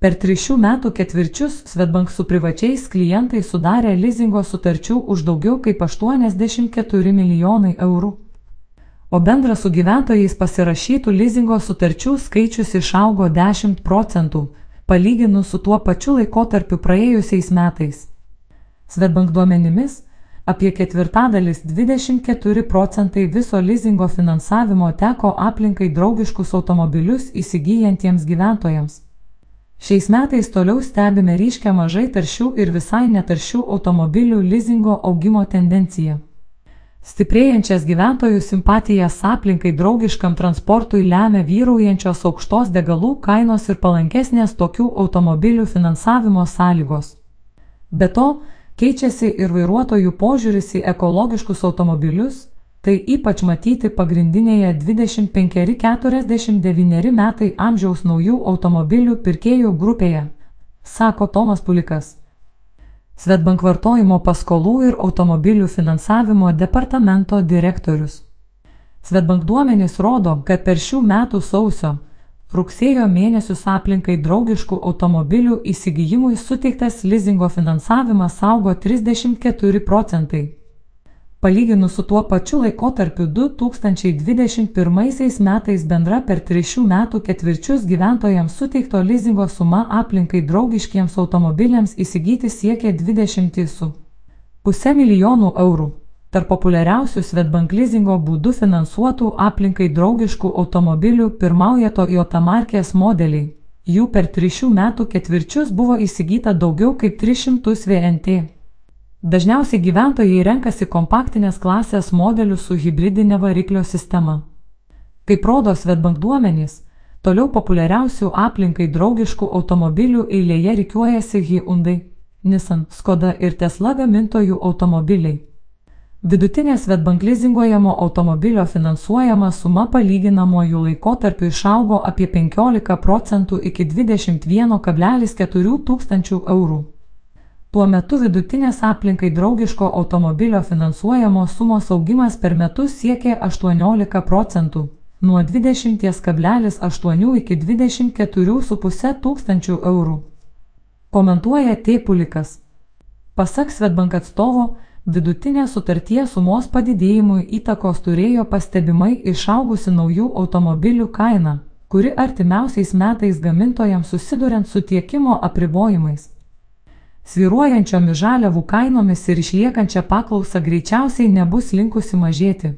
Per tris šių metų ketvirčius Svetbank su privačiais klientais sudarė lizingo sutarčių už daugiau kaip 84 milijonai eurų. O bendras su gyventojais pasirašytų lizingo sutarčių skaičius išaugo 10 procentų, palyginus su tuo pačiu laikotarpiu praėjusiais metais. Svetbank duomenimis, apie ketvirtadalis 24 procentai viso lizingo finansavimo teko aplinkai draugiškus automobilius įsigijantiems gyventojams. Šiais metais toliau stebime ryškę mažai taršių ir visai netaršių automobilių lizingo augimo tendenciją. Stiprėjančias gyventojų simpatijas aplinkai draugiškam transportui lemia vyraujančios aukštos degalų kainos ir palankesnės tokių automobilių finansavimo sąlygos. Be to, keičiasi ir vairuotojų požiūris į ekologiškus automobilius, Tai ypač matyti pagrindinėje 25-49 metai amžiaus naujų automobilių pirkėjų grupėje, sako Tomas Pulikas. Svetbank vartojimo paskolų ir automobilių finansavimo departamento direktorius. Svetbank duomenys rodo, kad per šių metų sausio, rugsėjo mėnesius aplinkai draugiškų automobilių įsigijimui suteiktas lizingo finansavimas augo 34 procentai. Palyginus su tuo pačiu laikotarpiu 2021 metais bendra per trišių metų ketvirčius gyventojams suteikto lizingo suma aplinkai draugiškiems automobiliams įsigyti siekia 20,5 milijonų eurų. Tarp populiariausių Svetbank lizingo būdų finansuotų aplinkai draugiškų automobilių pirmauja Toyota markės modeliai. Jų per trišių metų ketvirčius buvo įsigyta daugiau kaip 300 VNT. Dažniausiai gyventojai renkasi kompaktinės klasės modelius su hybridinė variklio sistema. Kaip rodo Svetbank duomenys, toliau populiariausių aplinkai draugiškų automobilių eilėje rikiuojasi Hyundai, Nissan, Skoda ir Tesla gamintojų automobiliai. Vidutinė Svetbank lizinguojamo automobilio finansuojama suma palyginamojų laikotarpių išaugo apie 15 procentų iki 21,4 tūkstančių eurų. Tuo metu vidutinės aplinkai draugiško automobilio finansuojamos sumos augimas per metus siekė 18 procentų - nuo 20,8 iki 24,5 tūkstančių eurų. Komentuoja Tėpulikas. Pasak Svetbank atstovo, vidutinė sutarties sumos padidėjimui įtakos turėjo pastebimai išaugusi naujų automobilių kaina, kuri artimiausiais metais gamintojams susiduriant su tiekimo apribojimais sviruojančiomis žaliavų kainomis ir išliekančia paklausa greičiausiai nebus linkusi mažėti